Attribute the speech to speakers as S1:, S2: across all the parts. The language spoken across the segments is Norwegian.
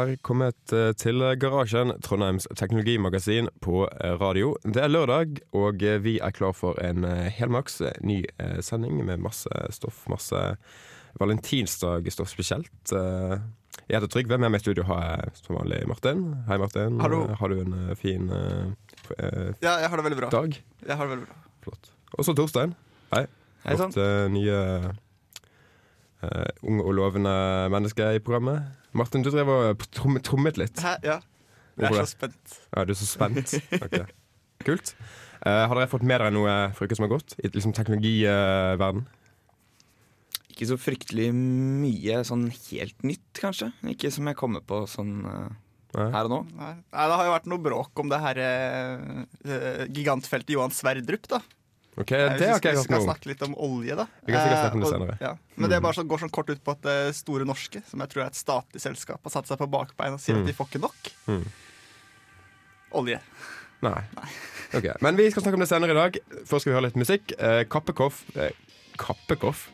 S1: Du er kommet eh, til Garasjen, Trondheims teknologimagasin på eh, radio. Det er lørdag, og eh, vi er klar for en helmaks ny sending med masse stoff. Masse valentinsdag-stoff spesielt. Jeg heter Trygve, med meg i studio har jeg som vanlig Martin. Hei, Martin.
S2: Hallo.
S1: Har du en fin uh,
S2: Ja, jeg har det veldig bra.
S1: dag?
S2: Jeg har det veldig bra.
S1: Flott. Og så Torstein. Hei.
S3: Hei sann.
S1: Eh, nye eh, unge og lovende menneske i programmet. Martin, du drev og trom- trommet litt.
S2: Hæ? Ja. Jeg er så spent.
S1: Ja, du er så spent. Ok. Kult. Uh, har dere fått med dere noe fra uka som har gått? I liksom teknologiverden?
S3: Ikke så fryktelig mye sånn helt nytt, kanskje. Ikke som jeg kommer på sånn uh,
S1: Nei.
S3: her og nå.
S2: Nei. Nei, det har jo vært noe bråk om det her eh, gigantfeltet Johan Sverdrup, da.
S1: Ok, Det har ikke jeg
S2: Vi
S1: hørt
S2: skal
S1: noe om.
S2: snakke litt om olje, da.
S1: Vi kan sikkert snakke om det
S2: Eh,
S1: senere.
S2: Ja. Men det er bare så, går sånn kort ut på at eh, Store Norske, som jeg tror er et statlig selskap, har satt seg på bakbeina og sier
S1: Mm.
S2: at de får ikke nok
S1: Mm.
S2: olje.
S1: Nei. Ok, Men vi skal snakke om det senere i dag. Først skal vi høre litt musikk. Eh, Kappekoff eh, Kappekoff?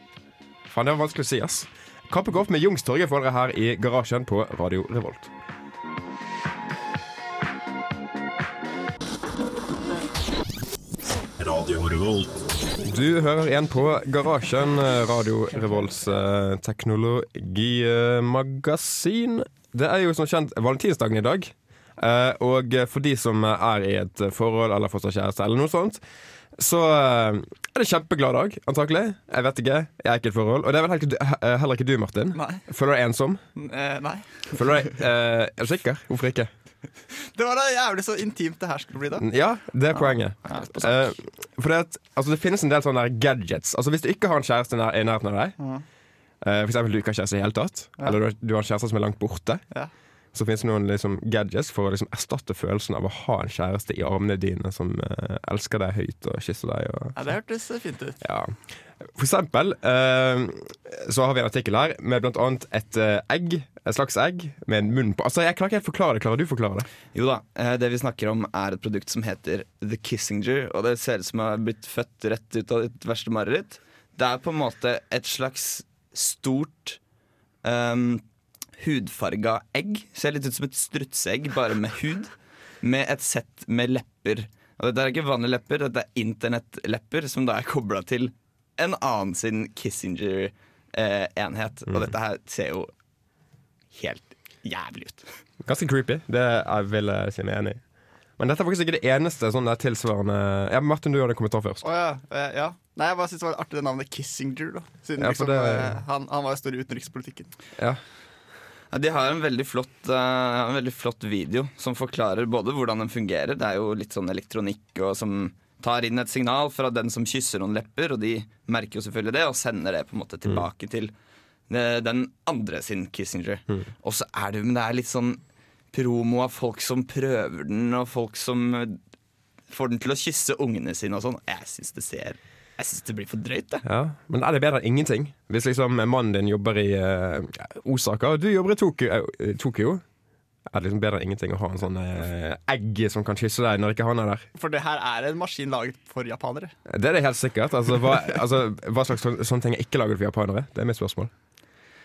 S1: Faen, det var vanskelig å si, ass. Kappekoff med Youngstorget får dere her i garasjen på Radio Revolt. Du hører igjen på Garasjen, Radio Revolts eh, teknologimagasin. Det er jo som kjent valentinsdagen i dag. Eh, og for de som er i et forhold eller fått kjæreste, eller noe sånt, så eh, er det kjempeglad dag, antakelig. Jeg vet ikke. Jeg er ikke i et forhold. Og det er vel heller ikke du, Martin.
S2: Nei.
S1: Føler du deg ensom?
S2: Eh, nei.
S1: Føler du deg eh, Er du sikker? Hvorfor ikke?
S2: Det var da jævlig så intimt det her skulle bli, da.
S1: Ja, det er poenget.
S2: Ja,
S1: uh, for det, at, altså, det finnes en del sånne gadgets. Altså, hvis du ikke har en kjæreste nær, i nærheten av deg,
S2: uh,
S1: eh, for eksempel du ikke har kjæreste i det hele tatt, eller du, du har en kjæreste som er langt borte,
S2: Ja.
S1: Så finnes det noen liksom, gadgets for å liksom, erstatte følelsen av å ha en kjæreste i armene dine som eh, elsker deg høyt og kysser deg. Og,
S2: Ja, det hørtes fint ut.
S1: ja. For eksempel eh, så har vi en artikkel her med blant annet et eh, egg, et slags egg, med en munn på. Altså, Jeg klarer ikke helt forklare det. Klarer du forklare det?
S3: Jo da, eh, det vi snakker om er et produkt som heter The Kissinger. Og det ser ut som jeg har blitt født rett ut av ditt verste mareritt. Det er på en måte et slags stort um, hudfarga egg. Ser litt ut som et strutseegg, bare med hud. Med et sett med lepper. Og dette er ikke vanlige lepper, dette er internettlepper som da er kobla til en annen sin Kissinger-enhet. Og dette her ser jo helt jævlig ut.
S1: Ganske creepy. Det er, vil jeg si meg enig i. Men dette er faktisk ikke det eneste sånn der tilsvarende Ja, Martin, du hadde en kommentar først.
S2: Oh, ja. eh, ja. Nei, jeg bare synes det var artig det navnet Kissinger, da. Siden
S1: Ja,
S2: liksom,
S1: det-
S2: eh, han, han var jo stor i utenrikspolitikken.
S1: Ja.
S3: De har en veldig, flott, uh, en veldig flott video som forklarer både hvordan den fungerer. Det er jo litt sånn elektronikk og som tar inn et signal fra den som kysser noen lepper, og de merker jo selvfølgelig det og sender det på en måte tilbake til eh, den andre sin Kissinger. Og så er det, men det er litt sånn promo av folk som prøver den, og folk som eh, får den til å kysse ungene sine og sånn. Jeg syns det ser Jeg synes det blir for drøyt, det.
S1: ja. Men er det bedre enn ingenting? Hvis liksom mannen din jobber i uh, Osaka, og du jobber i Tokyo, uh, Tokyo er det liksom bedre enn ingenting å ha en sånn eh, egg som kan kysse deg når ikke han er der?
S2: For det her er en maskin laget for japanere.
S1: Det er det helt sikkert. Altså, hva, altså, hva slags sån, sånne ting er ikke laget for japanere? Det er mitt spørsmål.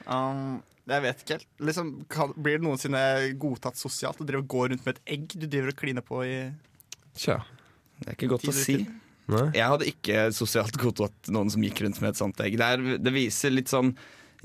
S2: Um, jeg vet ikke helt. Liksom, kan, blir det noensinne godtatt sosialt å drive og gå rundt med et egg du driver og kliner på i
S1: Tja.
S3: Det er ikke godt å si.
S2: til.
S1: Nei.
S3: Jeg hadde ikke sosialt godtatt noen som gikk rundt med et sånt egg. Det, det viser litt sånn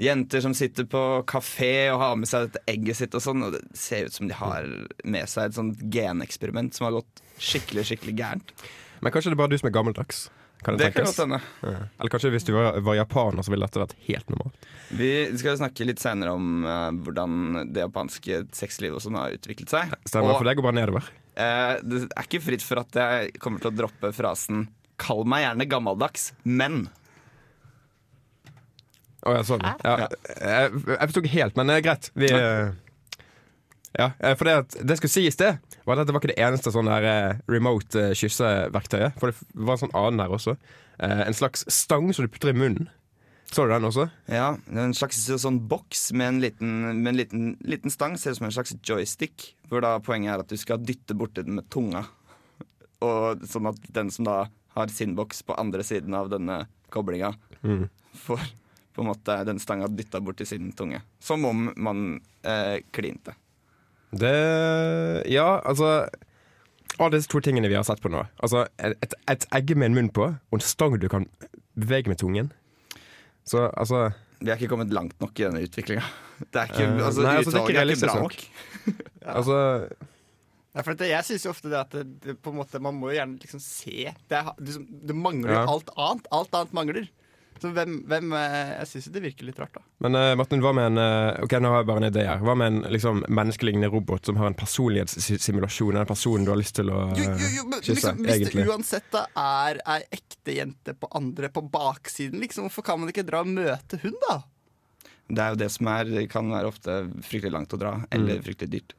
S3: jenter som sitter på kafé og har med seg dette egget sitt og sånn, og det ser ut som de har med seg et sånt geneksperiment som har gått skikkelig, skikkelig gærent.
S1: Men kanskje det er bare du som er gammeldags? Kan det,
S3: Det kan
S1: tenkes?
S3: godt hende.
S1: Ja. Eller kanskje hvis du var, var japaner, så ville dette vært helt normalt.
S3: Vi skal snakke litt senere om uh, hvordan det japanske sexlivet og sånn har utviklet seg.
S1: Stemmer,
S3: Og,
S1: for det går bare nedover.
S3: Uh, det er ikke fritt for at jeg kommer til å droppe frasen 'kall meg gjerne gammeldags, men'.
S1: Å ja, sånn. Ja. Jeg, jeg forsto ikke helt, men det er greit. Vi, eh, ja, eh, for det, at, det skulle sies, det, var at dette var ikke det eneste sånn der eh, remote eh, kysseverktøyet. For det var en sånn annen her også. Eh, En slags stang som du putter i munnen. Så du den også?
S3: Ja, det er en slags sånn boks med en liten, med en liten, liten stang. Ser ut som en slags joystick. Hvor da poenget er at du skal dytte borti den med tunga. Og sånn at den som da har sin boks på andre siden av denne koblinga,
S1: Mm.
S3: får på en måte den stanga dytta borti sin tunge. Som om man eh, klinte.
S1: Det Ja, altså Av disse to tingene vi har sett på nå. Altså Et, et egg med en munn på, og en stang du kan bevege med tungen. Så altså
S3: Vi er ikke kommet langt nok i denne utviklinga. Det er ikke,
S1: Eh,
S3: altså,
S1: nei, altså, det er ikke
S3: er ikke bra
S1: nok.
S3: nok.
S1: Altså
S2: Ja, for det, jeg syns jo ofte det at det, det, på en måte, man må jo gjerne liksom se Det, er, liksom, det mangler jo
S1: Ja.
S2: alt annet. Alt annet mangler. Så hvem, hvem eh, Jeg syns det virker litt rart, da.
S1: Men uh, Martin, hva med en eh, Ok, nå har jeg bare en idé her. Hva med en liksom, menneskelignende robot som har en personlighetssimulasjon En den personen du har lyst til å
S2: Jo, jo, jo, men
S1: kysse?
S2: liksom, hvis det uansett da er ei ekte jente på andre på baksiden, liksom, hvorfor kan man ikke dra og møte hun, da?
S3: Det er jo det som er, det kan være ofte fryktelig langt å dra,
S1: Mm.
S3: eller fryktelig dyrt.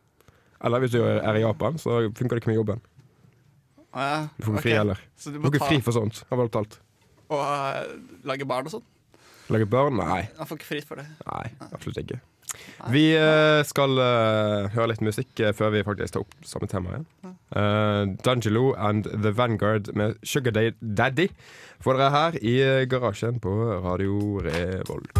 S1: Eller hvis du er i Japan, så funker det ikke med jobben.
S2: Ah, ja,
S1: Du får ikke
S2: okay.
S1: fri heller.
S2: Du
S1: Du får ikke
S2: ta
S1: fri for sånt. Har valgt alt.
S2: Og uh, lage barn og sånn?
S1: Lage barn? Nei.
S2: Han får ikke fri for det.
S1: Nei, absolutt ikke. Vi uh, skal uh, høre litt musikk eh, før vi faktisk tar opp samme tema igjen. Uh, D'Angelo and The Vanguard med Sugar Day Daddy får dere her i eh, garasjen på Radio Revolt.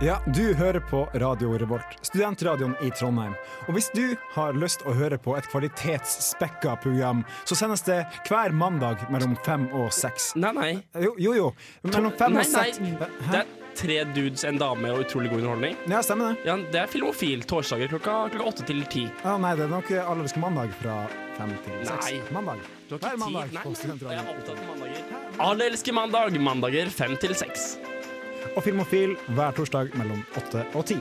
S4: Ja, du hører på Radio Revolt, studentradioen i Trondheim. Og hvis du har lyst å høre på et kvalitetsspekka program, så sendes det hver mandag mellom fem og seks.
S5: Nei, nei.
S4: Jo, jo. jo. Mellom fem
S5: nei,
S4: og
S5: nei. Det er tre dudes, en dame og utrolig god underholdning.
S4: Ja, stemmer det.
S5: Ja, Det er Filmofil torsdager klokka, klokka åtte til ti.
S4: Ja, nei, det er nok Allerske mandag fra fem til seks.
S5: Nei.
S4: Mandag. Hver
S5: ikke tid. nei,
S4: Nei,
S5: jeg er opptatt av mandager. Elsker mandag. Mandager fem til seks.
S4: Og Filmofil hver torsdag mellom åtte og ti.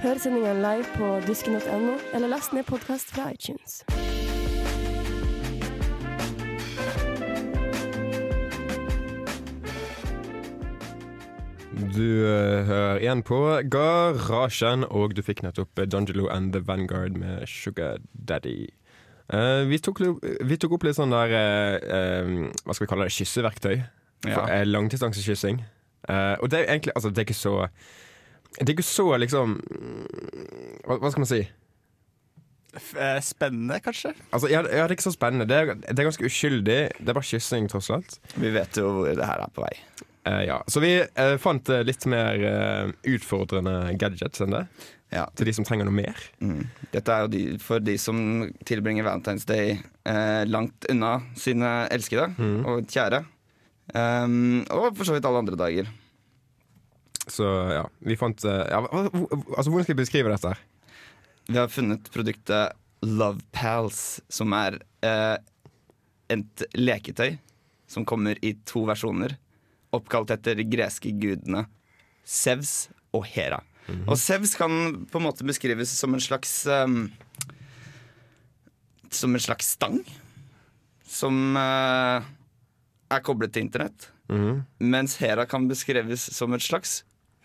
S6: Hør sendingene live på dusken.no, eller last ned podkast fra iTunes.
S1: Du eh, hører igjen på Garasjen, og du fikk nettopp Dungelo and The Vanguard med Sugar Daddy. Uh, vi, tok, vi tok opp litt sånn der uh, Hva skal vi kalle det? Kysseverktøy.
S3: Ja.
S1: For, eh, Langdistansekyssing. Eh, og det er egentlig Altså, det er ikke så Det er ikke så liksom mm, Hva, hva skal man si?
S2: Eh, spennende, kanskje?
S1: Altså, ja, ja, det er ikke så spennende. Det er, det er ganske uskyldig. Det er bare kyssing, tross alt.
S3: Vi vet jo hvor det her er på vei.
S1: Uh, ja. Så vi uh, fant litt mer utfordrende gadgets enn det.
S3: Ja.
S1: Til de som trenger noe mer.
S3: Mm. Dette er jo de, for de som tilbringer Valentine's Day langt unna sine elskede
S1: Mm.
S3: og kjære. Um, og for så vidt alle andre dager.
S1: Så ja, vi fant eh, ja, Altså, Hvordan skal jeg beskrive dette?
S3: Vi har funnet produktet Love Pals, som er eh, et leketøy som kommer i to versjoner. Oppkalt etter greske gudene Sevs og Hera. Og Sevs kan på en måte beskrives som en slags um, Som en slags stang. Som eh, er koblet til internett.
S1: mm.
S3: Mens Hera kan beskrives som et slags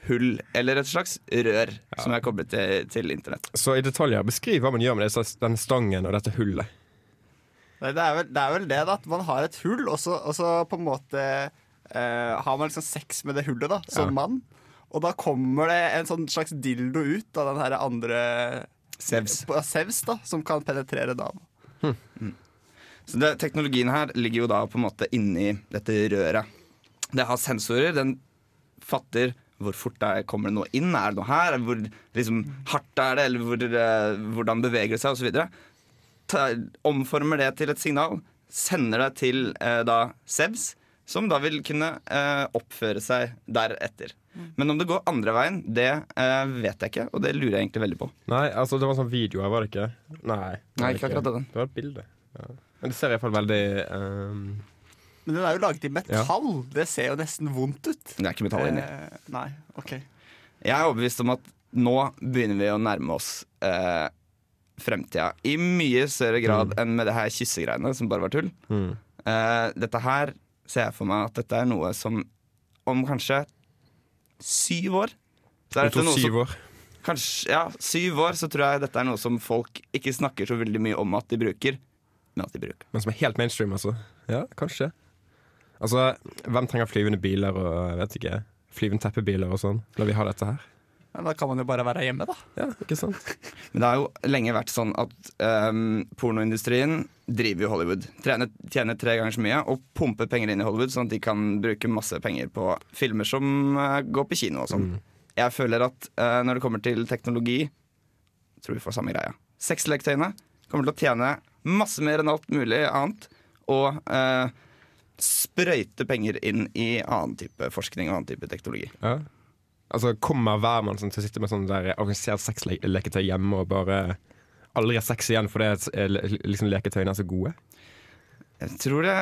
S3: hull, eller et slags rør, som er koblet til, til internett.
S1: Så i detaljer, beskriv hva man gjør med det, den stangen og dette hullet.
S2: Nei, det, er vel, det er vel det, da. At man har et hull, og så, og så på en måte eh, har man liksom sex med det hullet, da, som
S1: Ja.
S2: mann. Og da kommer det en sånn slags dildo ut av den her andre
S3: Sevs.
S2: Sevs, da, som kan penetrere dama.
S3: Så det, teknologien her ligger jo da på en måte inni dette røret. Det har sensorer. Den fatter hvor fort det er, kommer det noe inn. Er det noe her? Hvor liksom, hardt er det? Eller hvor, eh, hvordan beveger det seg? osv. Omformer det til et signal. Sender det til eh, da SEVS, som da vil kunne eh, oppføre seg deretter. Men om det går andre veien, det eh, vet jeg ikke, og det lurer jeg egentlig veldig på.
S1: Nei, altså det var sånn video her, var det ikke? Nei, det var
S3: Nei, ikke akkurat den.
S1: Det var et bilde. Ja. Men det ser iallfall veldig um
S2: Men den er jo laget i metall. Det ser jo nesten vondt ut.
S3: Det er ikke metall inni.
S2: Eh, nei, OK.
S3: Jeg er overbevist om at nå begynner vi å nærme oss eh, fremtida i mye større grad enn med det her kyssegreiene, som bare var tull.
S1: mm.
S3: Eh, dette her ser jeg for meg at dette er noe som om kanskje syv år så er dette noe
S1: syv
S3: som, kanskje, ja, syv år så tror jeg dette er noe som folk ikke snakker så veldig mye om at de bruker, at de bruker.
S1: Men som er helt mainstream, altså. Ja, kanskje. Altså, hvem trenger flyvende biler og vet ikke, flyvende teppebiler og sånn, når vi har dette her?
S2: Ja, da kan man jo bare være hjemme, da.
S1: Ja, ikke sant?
S3: Men det har jo lenge vært sånn at um, pornoindustrien driver jo Hollywood. Tjener, tjener tre ganger så mye og pumper penger inn i Hollywood, sånn at de kan bruke masse penger på filmer som uh, går på kino og sånn. Jeg føler at uh, når det kommer til teknologi, tror vi får samme greia. Sexleketøyene kommer til å tjene masse mer enn alt mulig annet. Og eh, sprøyte penger inn i annen type forskning og annen type teknologi.
S1: Ja. Altså, Kommer hvermann sånn til å sitte med sånn der avansert sexleketøy hjemme og bare aldri ha sex igjen fordi eh, liksom, leketøyene er så gode?
S3: Jeg tror det,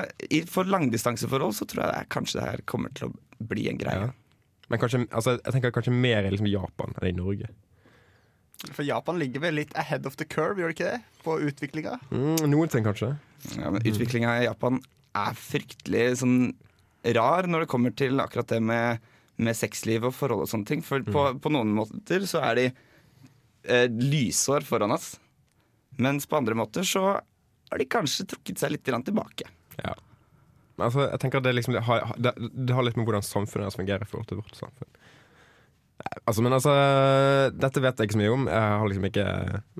S3: For langdistanseforhold så tror jeg det kanskje det her kommer til å bli en greie.
S1: Ja. Men kanskje, altså, jeg tenker kanskje mer i liksom, Japan enn i Norge.
S2: For Japan ligger vel litt ahead of the curve, gjør det ikke det? På utviklinga.
S1: Mm, noen ting, kanskje.
S3: Ja, men Utviklinga i Japan er fryktelig sånn rar når det kommer til akkurat det med, med sexliv og forhold og sånne ting. For på, på noen måter så er de eh, lysår foran oss. Mens på andre måter så har de kanskje trukket seg litt tilbake.
S1: Ja. Men altså, jeg tenker at det, liksom, det, har, det, det har litt med hvordan samfunnet fungerer i forhold til vårt samfunn. Altså, men altså, dette vet jeg ikke så mye om. Jeg har liksom ikke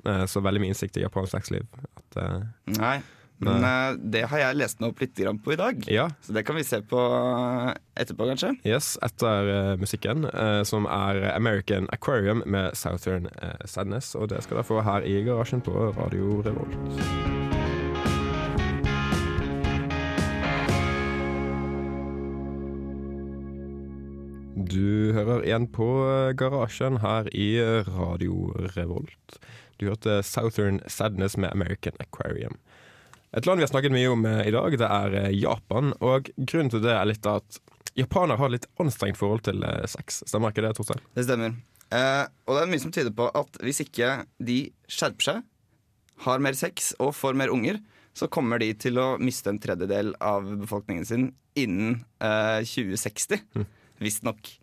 S1: uh, så veldig mye innsikt i japansk sexliv. At, uh,
S3: Nei, men uh, det har jeg lest meg opp litt på i dag.
S1: ja,
S3: Så det kan vi se på etterpå, kanskje.
S1: yes, etter musikken, som er American Aquarium med Southern Sadness. Og det skal dere få her i garasjen på Radio Revolt. Du hører igjen på Garasjen her i Radio Revolt. Du hørte Southern Sadness med American Aquarium. Et land vi har snakket mye om eh, i dag, det er eh, Japan. Og grunnen til det er litt at japanere har litt anstrengt forhold til eh, sex. Stemmer ikke det, Torstein?
S3: Det stemmer. Eh, og det er mye som tyder på at hvis ikke de skjerper seg, har mer sex og får mer unger, så kommer de til å miste en tredjedel av befolkningen sin innen eh, 2060. Visstnok,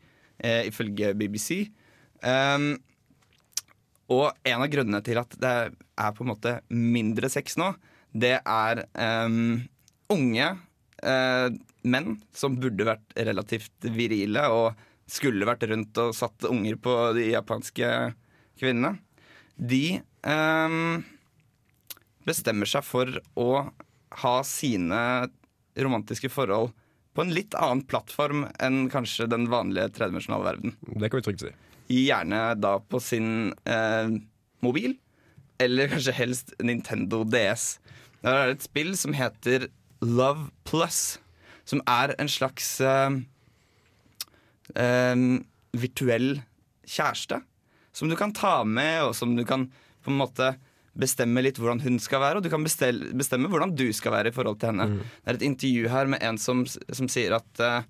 S3: eh, ifølge BBC. Um, og en av grunnene til at det er på en måte mindre sex nå, det er um, unge uh, menn som burde vært relativt virile og skulle vært rundt og satt unger på de japanske kvinnene. De um, bestemmer seg for å ha sine romantiske forhold på en litt annen plattform enn kanskje den vanlige tredimensjonale verden.
S1: Det kan vi trygt si.
S3: Gjerne da på sin eh, mobil, eller kanskje helst Nintendo DS. Der er det et spill som heter Love Plus, som er en slags eh, eh, virtuell kjæreste. Som du kan ta med, og som du kan på en måte bestemme litt hvordan hun skal være, og du kan bestelle, bestemme hvordan du skal være i forhold til henne. Det er et intervju her med en som, som sier at uh,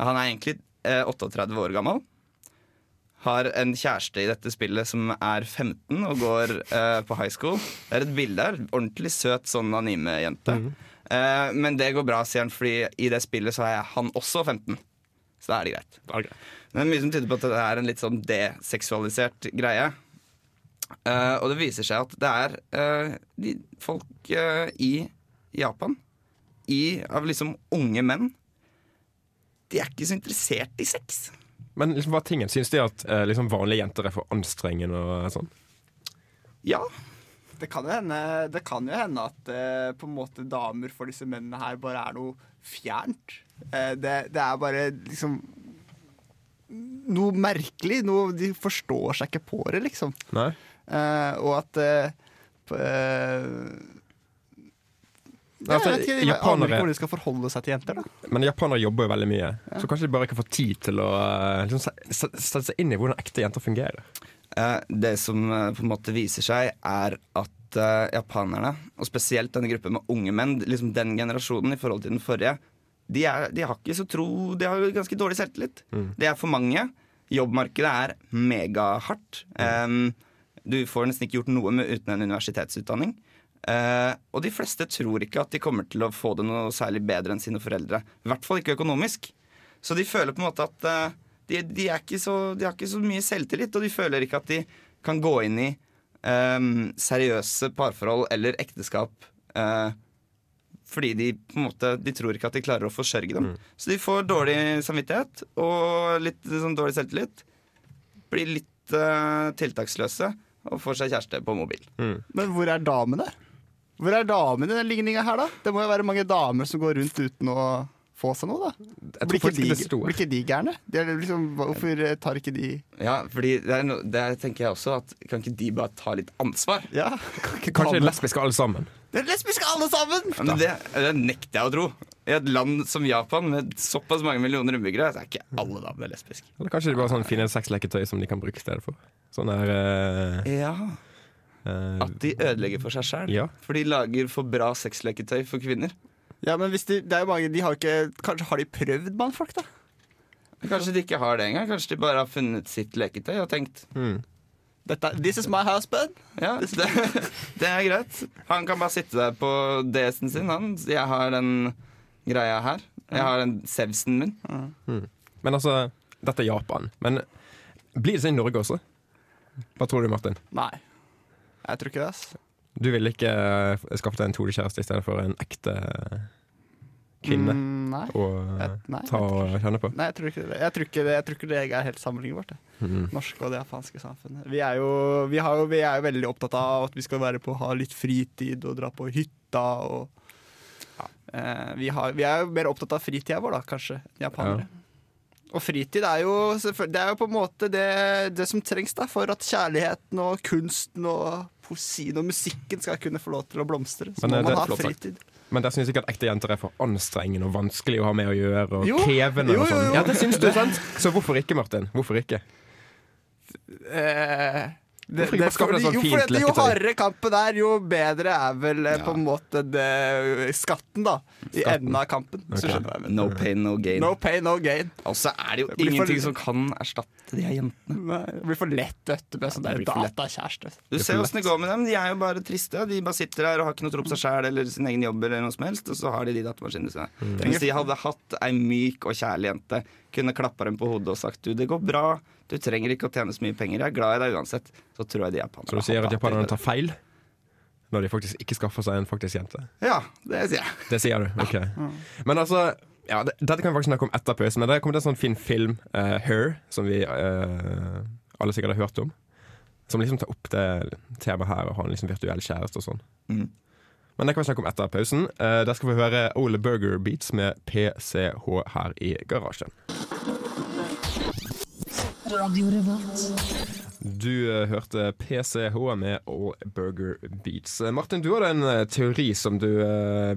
S3: han er egentlig uh, 38 år gammel. Har en kjæreste i dette spillet som er 15 og går uh, på high school. Det er et bilde her. Ordentlig søt sånn anime-jente. Eh, men det går bra, sier han, fordi i det spillet så er han også 15. Så da er det greit.
S1: Er.
S3: Men mye som tyder på at det er en litt sånn deseksualisert greie. Eh, og det viser seg at det er uh, de, folk uh, i Japan, i, av liksom unge menn, de er ikke så interessert i sex.
S1: Men liksom, hva er tingen? Syns de at liksom, vanlige jenter er for anstrengende og sånn?
S3: Ja,
S2: Det kan jo hende, det kan jo hende at på en måte damer for disse mennene her bare er noe fjernt. Eh, det, det er bare liksom noe merkelig. Noe, de forstår seg ikke på det, liksom.
S1: Nei?
S2: Eh, og at eh, eh,
S1: altså,
S2: jeg vet ikke, aner
S1: japanere-
S2: ikke hvordan de skal forholde seg til jenter. da
S1: Men japanere jobber jo veldig mye, så kanskje de bare ikke får tid til å liksom, se- se- sette seg inn i hvordan ekte jenter fungerer.
S3: Eh, Det som på en måte viser seg, er at japanerne, og spesielt denne gruppen med unge menn, liksom den generasjonen i forhold til den forrige, de, er, de har ikke så tro De har jo ganske dårlig selvtillit. Det er for mange. Jobbmarkedet er megahardt. Um, du får nesten ikke gjort noe med uten en universitetsutdanning. Uh, og de fleste tror ikke at de kommer til å få det noe særlig bedre enn sine foreldre. I hvert fall ikke økonomisk. Så de føler på en måte at uh, de, de, er ikke så, de har ikke så mye selvtillit, og de føler ikke at de kan gå inn i um, seriøse parforhold eller ekteskap uh, fordi de på en måte De tror ikke at de klarer å forsørge dem. Så de får dårlig samvittighet og litt sånn dårlig selvtillit. Blir litt tiltaksløse og får seg kjæreste på mobil.
S2: Men hvor er damene? Hvor er damene i den ligninga her, da? Det må jo være mange damer som går rundt uten å få seg noe, da. Blir ikke, de, blir ikke de gærne? De er liksom, hvorfor tar ikke de
S3: Ja, fordi det, er no, det tenker jeg også at Kan ikke de bare ta litt ansvar?
S2: Ja,
S1: Kanskje de er lesbiske alle sammen.
S2: De er lesbiske alle sammen!
S3: Ja, men det, det nekter jeg å tro. I et land som Japan med såpass mange millioner innbyggere, så er ikke alle damene lesbiske.
S1: Eller kanskje de bare sånn finner sexleketøy som de kan bruke i stedet for. Sånn der uh,
S3: Ja,
S1: Uh,
S3: At de ødelegger for seg sjæl.
S1: Ja.
S3: For de lager for bra sexleketøy for kvinner.
S2: Ja, men hvis de, det er jo mange, de har ikke Kanskje har de prøvd mannfolk, da?
S3: Kanskje de ikke har det engang. Kanskje de bare har funnet sitt leketøy og tenkt
S1: mm.
S2: Dette, this is my husband.
S3: ja, det, det er greit. Han kan bare sitte der på DS-en sin. Han. Jeg har den greia her. Jeg har den Sevsen min.
S1: Men altså, dette er Japan. Men blir det sånn i Norge også? Hva tror du, Martin?
S2: Nei. Jeg tror ikke det. ass
S1: Du ville ikke skaffet skaffe deg en todekjæreste i stedet for en ekte kvinne
S2: Mm, nei.
S1: å
S2: nei,
S1: ta og kjenne på?
S2: nei, jeg tror ikke det. Jeg tror ikke det, jeg tror ikke det er helt sammenlignbart. det.
S1: Mm.
S2: Norske og det japanske samfunnet. Vi er, jo, vi, har jo, vi er jo veldig opptatt av at vi skal være på å ha litt fritid og dra på hytta og eh, vi, har, vi er jo mer opptatt av fritida vår, da, kanskje, enn japanere. Og fritid er jo, det er jo på en måte det, det som trengs da, for at kjærligheten og kunsten og poesien og musikken skal kunne få lov til å blomstre. Så
S1: Men, eh,
S2: må
S1: er
S2: man ha
S1: fritid. sagt. Men der syns ikke at ekte jenter er for anstrengende og vanskelig å ha med å gjøre? Og
S2: Jo.
S1: krevende
S2: Jo,
S1: og
S2: jo,
S1: sånn? Ja, det syns du, sant? Så hvorfor ikke, Martin? Hvorfor ikke?
S2: Eh, det,
S1: det, det fordi, sånn
S2: jo,
S1: fint
S2: fordi jo hardere kampen er, jo bedre er vel ja. på en måte det, skatten, da. I
S1: Skatten.
S2: enden av kampen. Så
S1: Ok.
S2: skjønner du hva jeg mener.
S3: No pain, no gain.
S2: No pain, no gain.
S3: Og så er det jo
S2: Det blir for-
S3: ingenting som kan erstatte de her jentene.
S2: Nei, det blir for lett, vet du. Med sånn datakjæreste.
S3: Du ser åssen det går med dem. De er jo bare triste. De bare sitter her og har ikke noe tro på seg sjæl eller sin egen jobb, eller noe som helst, og så har de de datamaskinene sine. Hvis de hadde hatt ei myk og kjærlig jente, kunne klappa dem på hodet og sagt du, det går bra, du trenger ikke å tjene så mye penger, jeg er glad i deg uansett, så tror jeg de japanerne
S1: Så du sier at japanerne tar feil? Når de faktisk ikke skaffer seg en faktisk jente?
S3: Ja, det sier jeg.
S1: Det sier du? Ok. Men altså ja, det, Dette kan vi faktisk snakke om etter pausen, men det er kommet en sånn fin film, uh, Her, som vi uh, alle sikkert har hørt om. Som liksom tar opp det temaet her å ha en liksom virtuell kjæreste og sånn.
S3: Mm.
S1: Men det kan vi snakke om etter pausen. Eh, der skal vi høre Ole Burger Beats med PCH her i garasjen. Du eh, hørte PCH med All Burger Beats. Eh, Martin, du hadde en eh, teori som du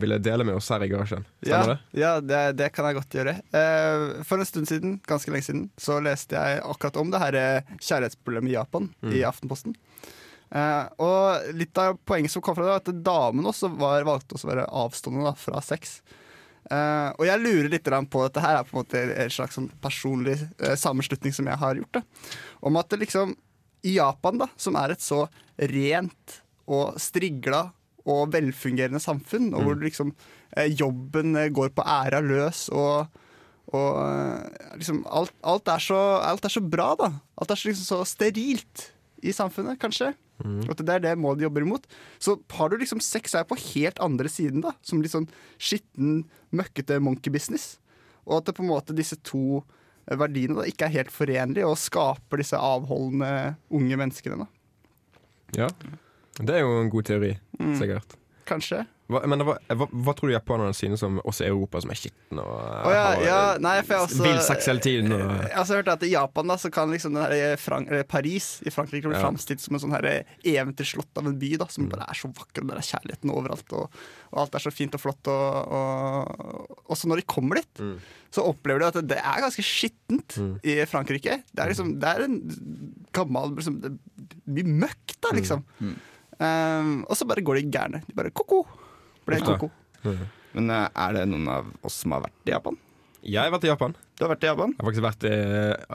S1: ville dele med oss her i garasjen.
S2: Ja,
S1: det?
S2: ja det, det kan jeg godt gjøre. Eh, for en stund siden, ganske lenge siden, så leste jeg akkurat om det her kjærlighetsproblemet i Japan i Aftenposten. Eh, og litt av poenget som kom fra det, var at damen også var, valgte også å være avstående da, fra sex. Eh, og jeg lurer litt på Dette her er på en måte en slags sånn personlig uh, sammenslutning som jeg har gjort. Da. Om at det liksom i Japan, da, som er et så rent og strigla og velfungerende samfunn, og hvor liksom uh, jobben går på æra løs, og, og liksom alt, alt, er så, alt er så bra, da. Alt er så, liksom så sterilt i samfunnet, kanskje. At det er det målet de jobber imot. Så har du liksom sex her på helt andre siden, da. Som litt sånn skitten, møkkete monkey business. Og at det på en måte disse to eh, verdiene da ikke er helt forenlige, og skaper disse avholdende unge menneskene. da.
S1: Ja. Det er jo en god teori, sikkert.
S2: Kanskje.
S1: Hva, men hva, hva, hva tror du japanerne synes om oss i Europa som er skitne og
S2: oh, ja,
S1: har,
S2: ja, nei, for jeg også
S1: hele tiden? Og,
S2: Jeg har hørt at I Japan da, så kan liksom den her Frank Paris i Frankrike bli
S1: Ja.
S2: framstilt som en sånn eventyrslott av en by da, som bare er så vakker, og der er kjærligheten overalt. Og, og alt er så fint og flott. Og, og, og så når de kommer dit, så opplever de at det er ganske skittent i Frankrike. Det er liksom, det er en gammel liksom, det er Mye møkk, da, liksom. Um, og så bare går de gærne. De bare ko-ko. Ble ko-ko.
S3: Men eh, er det noen av oss som har vært i Japan?
S1: jeg har vært i Japan.
S3: Du har vært i Japan?
S1: Jeg har faktisk vært i,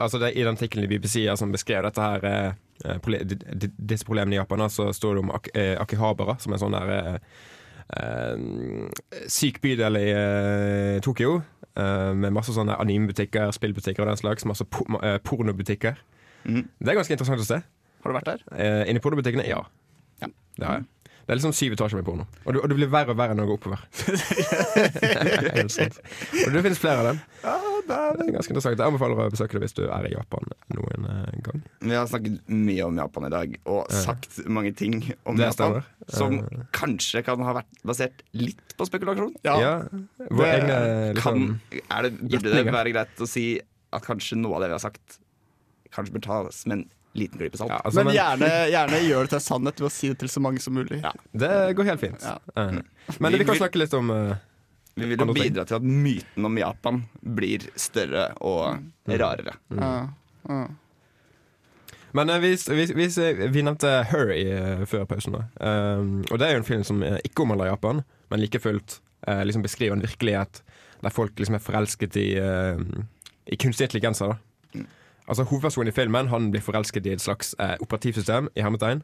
S1: altså det, I den artikkelen i BBC som beskrev dette her eh, eh, prole- di- di- disse problemene i Japan, så står det om Ak eh, Akihabara, som er en sånn der eh, eh, syk bydel i eh, Tokyo. eh, med masse sånne animebutikker, spillbutikker og den slags. Masse po eh, pornobutikker.
S3: Mm.
S1: Det er ganske interessant å se.
S2: Har du vært der?
S1: Eh, Inni pornobutikkene, ja. Det har jeg. Det er liksom syv etasjer med porno. Og det, og det blir verre og verre når det går oppover. Og det finnes flere av dem. Det er ganske interessant. Jeg anbefaler å besøke det hvis du er i Japan noen eh, gang.
S3: Vi har snakket mye om Japan i dag, og
S1: Ja.
S3: sagt mange ting om
S1: Det
S3: Japan
S1: stemmer.
S3: som
S1: uh,
S3: kanskje kan ha vært basert litt på spekulasjon.
S1: Ja. Våre
S3: Det
S1: egne liksom,
S3: Kan, er det, burde det være greit å si at kanskje noe av det vi har sagt, kanskje bør tas med en liten klype salt?
S1: ja, altså,
S2: Men
S1: men,
S2: gjerne, gjerne gjør det til sannhet ved å si det til så mange som mulig.
S3: Ja.
S1: Det går helt fint.
S2: Ja.
S1: Eh, Men vi kan snakke litt om uh,
S3: Vi vil jo bidra til at myten om Japan blir større og rarere.
S2: Ja. Ja.
S1: Men eh, vi, vi, vi, vi nevnte Her i, eh, før pausen. Da. Um, og det er jo en film som ikke omhandler Japan, men like fullt liksom beskriver en virkelighet der folk liksom er forelsket i, i kunstig intelligens. Da. Altså Hovedpersonen i filmen Han blir forelsket i et slags eh, operativsystem i hermetegn,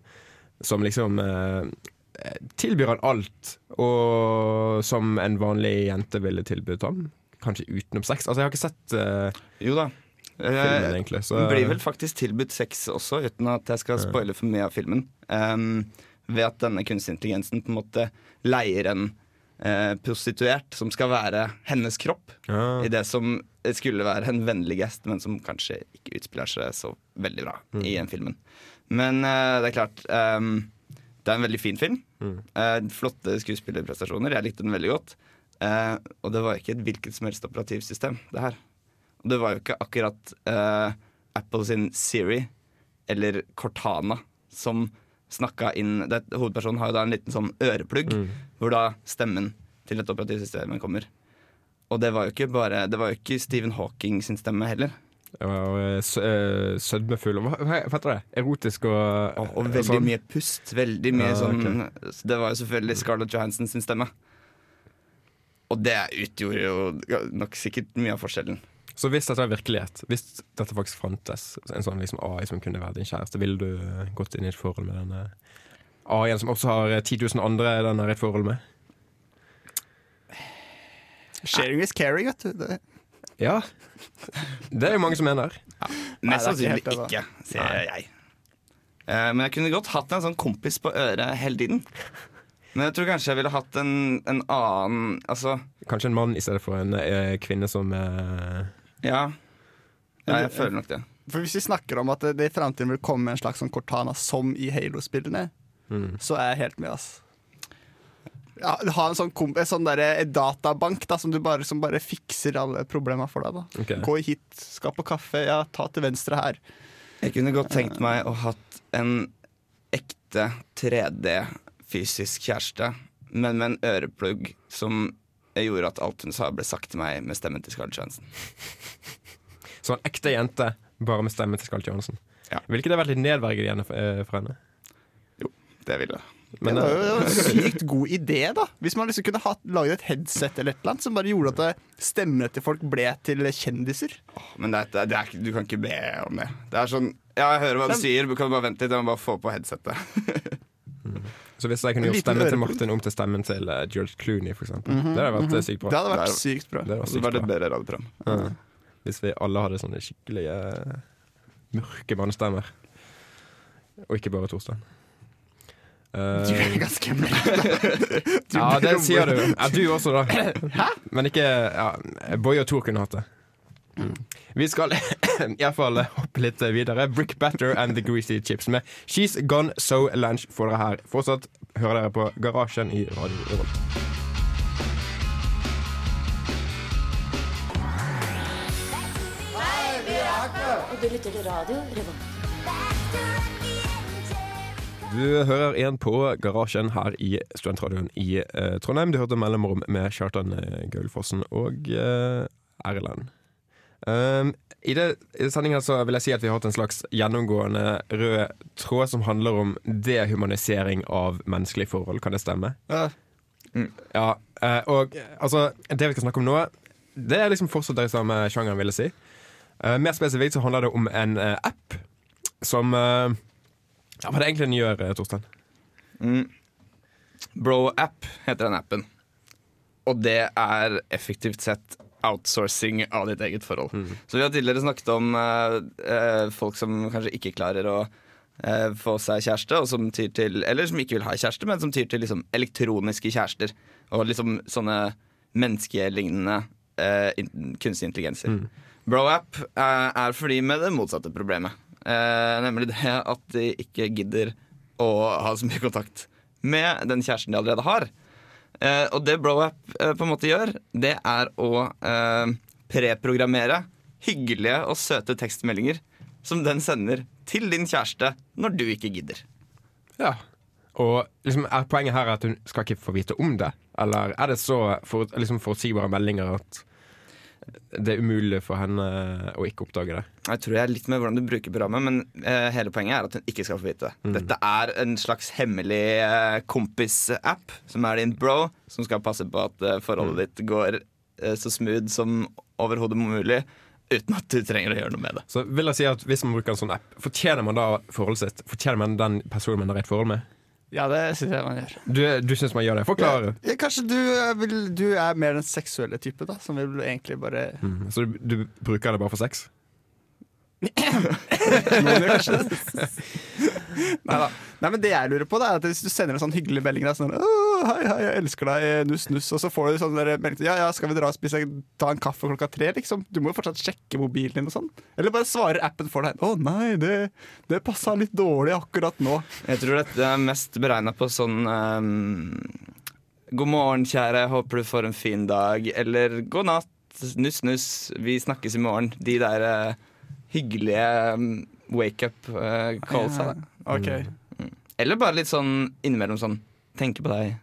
S1: som liksom eh, tilbyr han alt og som en vanlig jente ville tilbudt ham. Kanskje utenom sex. Altså Jeg har ikke sett eh,
S3: Jo da.
S1: filmen,
S3: Eh,
S1: egentlig. Så,
S3: blir vel faktisk tilbudt sex også, uten at jeg skal spoile for mye av filmen. Um, ved at denne kunstig intelligensen på en måte leier en eh, prostituert som skal være hennes kropp,
S1: ja.
S3: i det som skulle være en vennlig gest, men som kanskje ikke utspiller seg så veldig bra i den filmen. Men uh, det er klart um, Det er en veldig fin film.
S1: Mm.
S3: Uh, flotte skuespillerprestasjoner. Jeg likte den veldig godt. Uh, og det var ikke et hvilket som helst operativsystem, det her. Og det var jo ikke akkurat uh, Apple sin Siri eller Cortana som snakka inn det, Hovedpersonen har jo da en liten sånn øreplugg,
S1: Mm.
S3: hvor da stemmen til dette operativsystemet kommer. Og det var jo ikke bare Det var jo ikke Stephen Hawking sin stemme heller.
S1: Og eh, eh, sødmefull Hva, heter det? Erotisk og,
S3: Og, og veldig
S1: sånn.
S3: mye pust. Veldig mye
S1: Ja,
S3: sånn Det var jo selvfølgelig Scarlett Johansson sin stemme. Og det utgjorde jo nok sikkert mye av forskjellen.
S1: Så hvis dette er virkelighet, hvis dette faktisk fantes, en sånn liksom AI som kunne være din kjæreste, ville du gått inn i et forhold med denne AI-en som også har eh, 10 000 andre den i et forhold med?
S2: Sharing is caring, vet du. Det.
S1: Ja. Det er jo mange som mener.
S3: Mest
S2: det er ikke
S3: ikke, sier jeg. Eh, men jeg kunne godt hatt en sånn kompis på øret hele tiden. Men jeg tror kanskje jeg ville hatt en, en annen Altså,
S1: Kanskje en mann i stedet for en uh, kvinne som uh...
S3: ja. ja jeg føler nok det.
S2: For Hvis vi snakker om at det, i framtiden vil komme en slags sånn Cortana som i Halo-spillene,
S1: mm.
S2: så er jeg helt med, ass. Ja, ha en sånn, sånn derre databank da, som, du bare, som bare fikser alle problemer for deg. da
S1: Okay.
S2: Gå hit, skal på kaffe, ja, ta til venstre her.
S3: Jeg kunne godt tenkt meg å hatt en ekte 3D fysisk kjæreste, men med en øreplugg som gjorde at alt hun sa, ble sagt til meg med stemmen til Scarlett Johansen.
S1: Så en ekte jente, bare med stemmen til Scarlett Johansen.
S3: Ja.
S1: Ville ikke det vært litt nedverdigende for, henne? for henne?
S3: Det ville jeg.
S1: Men,
S2: det var jo
S1: eh,
S2: en sykt god idé, da. Hvis man liksom kunne ha, laget et headset eller et eller annet som bare gjorde at stemmene til folk ble til kjendiser.
S3: Men det, er- det er, du kan ikke be om det. Det er sånn Ja, jeg hører hva du sier, du kan bare vente litt, jeg må bare få på headsetet.
S1: så hvis jeg kunne gjort stemmen til. Martin om til stemmen til eh, George Clooney, for eksempel. Det hadde vært eh, sykt bra.
S2: Det hadde
S3: Det
S2: vært
S3: er-
S2: sykt bra.
S1: Det hadde vært
S3: Det
S1: sykt
S3: var et bedre radioprogram.
S1: Ja. Hvis vi alle hadde sånne skikkelige eh, mørke mannestemmer. Og ikke bare Torstein. Eh,
S2: Du er ganske mørk.
S1: ja, det sier du. Ja, du også, da. Hæ? Men ikke ja, Boy og Tor kunne hatt det. Mm. Vi skal iallfall hoppe litt videre. Brick Batter and The Greasy Chips med She's Gone So Lunch får dere her. Fortsatt hører dere på Garasjen i Radio Revolt.
S7: Du lytter til radio Revolt.
S1: Du hører igjen på Garasjen her i Studentradioen i eh, Trondheim. Du hørte mellomrom med Kjartan eh, Gaulfossen og eh, Erlend. Um, I det i sendingen så vil jeg si at vi har hatt en slags gjennomgående rød tråd som handler om dehumanisering av menneskelige forhold. Kan det stemme?
S2: Ja.
S1: Ja, eh, og altså, det vi skal snakke om nå, det er liksom fortsatt det samme sjangeren, vil jeg si. Uh, mer spesifikt så handler det om en uh, app som eh, Ja, hva er det egentlig den gjør, Torstein?
S3: Mm. Bro-app heter den appen. Og det er effektivt sett outsourcing av ditt eget forhold. Så vi har tidligere snakket om eh, eh, folk som kanskje ikke klarer å eh, få seg kjæreste, og som tyr til, eller som ikke vil ha kjæreste, men som tyr til liksom, elektroniske kjærester. Og liksom sånne menneskelignende eh, kunstige intelligenser. Bro-app eh, er for de med det motsatte problemet. Eh, nemlig det at de ikke gidder å ha så mye kontakt med den kjæresten de allerede har. Eh, og det Broapp eh, på en måte gjør, det er å eh, preprogrammere hyggelige og søte tekstmeldinger som den sender til din kjæreste når du ikke gidder.
S1: Ja. Og liksom, er poenget her at hun skal ikke få vite om det? Eller er det så for, liksom forutsigbare meldinger at det er umulig for henne å ikke oppdage det?
S3: Jeg tror jeg er litt med hvordan du bruker programmet, men uh, hele poenget er at hun ikke skal få vite det. Dette er en slags hemmelig uh, kompis-app som er din bro, som skal passe på at uh, forholdet ditt går så smooth som overhodet mulig, uten at du trenger å gjøre noe med det.
S1: Så vil jeg si at Hvis man bruker en sånn app, fortjener man da forholdet sitt? Fortjener man den personen man har et forhold med?
S2: Ja, det syns jeg man gjør.
S1: Du, du syns man gjør det? Forklar.
S2: Ja, kanskje du, er vil, du er mer den seksuelle type, da, som vil egentlig bare
S1: Mm. Så du, du bruker det bare for sex?
S2: Nei da. Nei, men det jeg lurer på, da, er at hvis du sender en sånn hyggelig melding der, sånn, Hei, hei, jeg elsker deg, nuss, nuss. Og så får du sånn melding Ja, ja, skal vi dra og spise ta en kaffe klokka tre, liksom? Du må jo fortsatt sjekke mobilen din og sånn. Eller bare svarer appen for deg. Å nei, det, det passa litt dårlig akkurat nå.
S3: Jeg tror dette er mest beregna på sånn um, God morgen, kjære, håper du får en fin dag. Eller god natt, nuss, nuss, vi snakkes i morgen. De der eh, hyggelige um, wake up uh, callsa. da.
S2: Ok.
S3: Eller bare litt sånn innimellom sånn tenke på deg.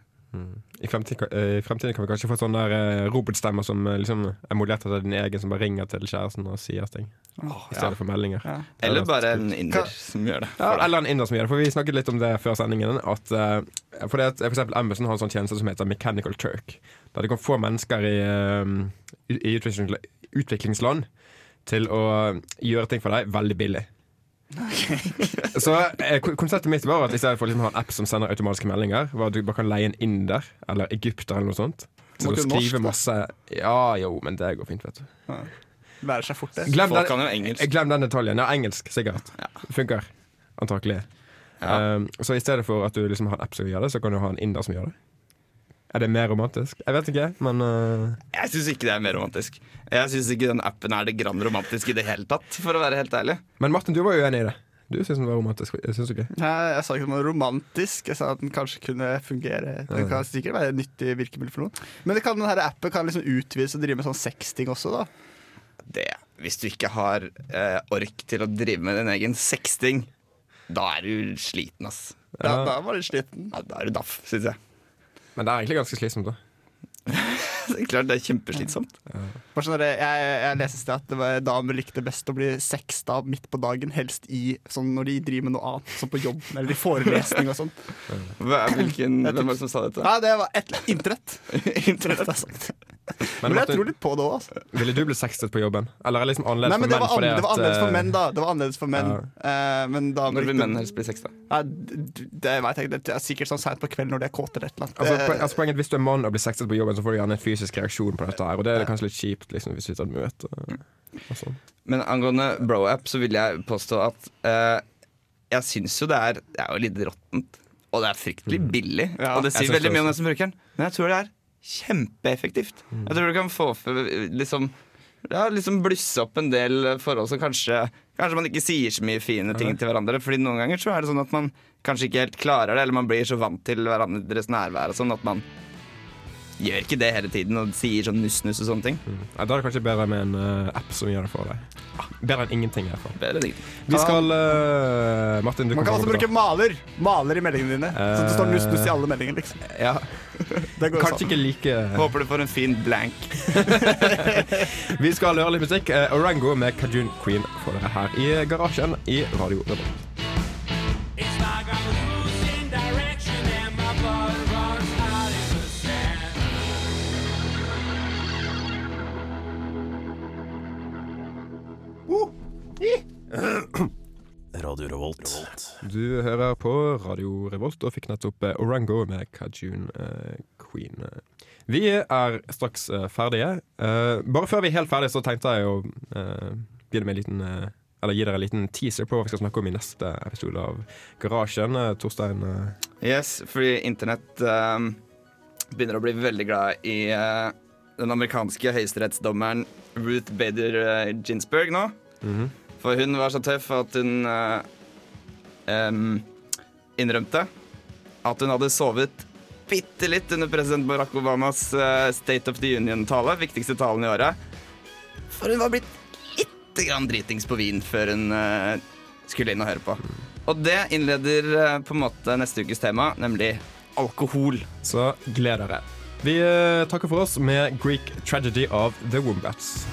S1: I fremtiden, kan- eh, I fremtiden kan vi kanskje få sånne der, eh, robotstemmer som eh, liksom er modellert av din egen, som bare ringer til kjæresten og sier ting. I stedet for meldinger.
S2: Ja.
S3: Eller bare en inder som gjør det.
S1: Ja, eller en inder som gjør det. For Vi snakket litt om det før sendingen. At, uh, for det for eksempel Amazon har en sånn tjeneste som heter Mechanical Turk. Der det kan få mennesker i, eh, i utvikling, utviklingsland til å gjøre ting for deg veldig billig. Så eh, Konseptet mitt var at i stedet for liksom å ha en app som sender automatiske meldinger, var at du bare kan leie en inder eller egypter eller noe sånt. Så
S2: Må
S1: du skriver masse Ja, jo, men det går fint, vet du.
S2: Lærer seg fort det.
S1: Glem
S3: Folk
S1: den,
S3: kan jo engelsk.
S1: glem den detaljen. Ja, engelsk, sikkert.
S3: Ja.
S1: Funker. Antakelig.
S3: Ja.
S1: Um, så i stedet for at du liksom har en app som gjør det, så kan du ha en inder som gjør det. Er det mer romantisk? Jeg vet ikke, men uh,
S3: Jeg syns ikke det er mer romantisk. Jeg syns ikke den appen er det grann romantisk i det hele tatt, for å være helt ærlig.
S1: Men Martin, du var jo enig i det. Du syns den var romantisk, syns du ikke?
S2: Nei, jeg sa ikke noe romantisk. Jeg sa at den kanskje kunne fungere. Den kan sikkert være et nyttig virkemiddel for noen. Men det kan, denne appen kan liksom utvides og drive med sånn sexting også, da.
S3: Det, hvis du ikke har eh, ork til å drive med din egen sexting, da er du sliten, ass.
S2: Da,
S1: Ja.
S2: da var du sliten.
S3: Ja, da er du daff, syns jeg.
S1: Men det er egentlig ganske slitsomt, da.
S3: Er klart det er kjempeslitsomt.
S2: Sånn jeg, jeg leste et sted at det var damer likte best å bli sexta midt på dagen, helst i sånn når de driver med noe annet, som på jobb eller i forelesning og sånn.
S3: Hvem var det som sa dette?
S2: Nei, det var et internett. internett sagt det. Men, jeg tror litt på det òg, altså.
S1: ville du bli sextet på jobben? Eller er det liksom annerledes
S2: Nei, men
S1: for
S2: det
S1: menn?
S2: var,
S1: fordi
S2: annerledes, det var annerledes for
S1: uh,
S2: menn, da. Det var annerledes for menn. Eh, men da,
S3: Når vil menn helst bli sexta?
S2: Ja, d- d- det jeg. Det er sikkert sånn seint på kvelden når de er kåte eller et eller annet.
S1: Altså,
S2: Eh,
S1: altså poenget Hvis du er mann og blir sexet på jobben, så får du gjerne en fysisk reaksjon på dette. her Og det er kanskje litt kjipt liksom, hvis du tar et møte. og sånn.
S3: Men angående bro-app så vil jeg påstå at uh, jeg syns jo det er Det er jo litt råttent. Og det er fryktelig billig.
S2: Ja,
S3: og det sier veldig mye om den som bruker den. Men jeg tror det er kjempeeffektivt. Jeg tror du kan få for liksom ja, liksom blusse opp en del forhold som kanskje Kanskje man ikke sier så mye fine ting til hverandre. Fordi noen ganger så er det sånn at man kanskje ikke helt klarer det, eller man blir så vant til hverandres nærvær og sånn at man gjør ikke det hele tiden og sier sånn nuss-nuss og sånne ting.
S1: Ja, da er det kanskje bedre med en uh, app som gjør det for deg. Bedre enn ingenting. i hvert fall
S3: Bedre ting.
S1: Vi skal uh, Martin, du
S2: Man kan også bruke maler Maler i meldingene dine. Så det står
S1: Eh.
S2: nuss-nuss i alle meldinger. liksom.
S1: Ja,
S2: Det går
S1: Kanskje
S2: sånn.
S1: ikke like
S3: Håper du får en fin blank.
S1: Vi skal høre litt musikk. Uh, Orango med Kajun Queen får dere her i garasjen i Radio Revolt.
S8: Radio Revolt.
S1: Du hører på Radio Revolt og fikk nettopp eh, Orango med Kajun eh, Queen. Vi er straks eh, ferdige. Eh, bare før vi er helt ferdige, så tenkte jeg å eh, begynne med en liten eh, Eller gi dere en liten teaser på hva vi skal snakke om i neste episode av Garasjen. Torstein
S3: Yes, fordi internett begynner å bli veldig glad i den amerikanske høyesterettsdommeren Ruth Bader Ginsburg nå. For hun var så tøff at hun eh, em, innrømte at hun hadde sovet bitte litt under president Barack Obamas eh, State of the Union-tale, viktigste talen i året. For hun var blitt litt grann dritings på vin før hun eh, skulle inn og høre på. Og det innleder eh, på en måte neste ukes tema, nemlig alkohol.
S1: Så gled dere. Vi eh, takker for oss med Greek Tragedy of the Wombats.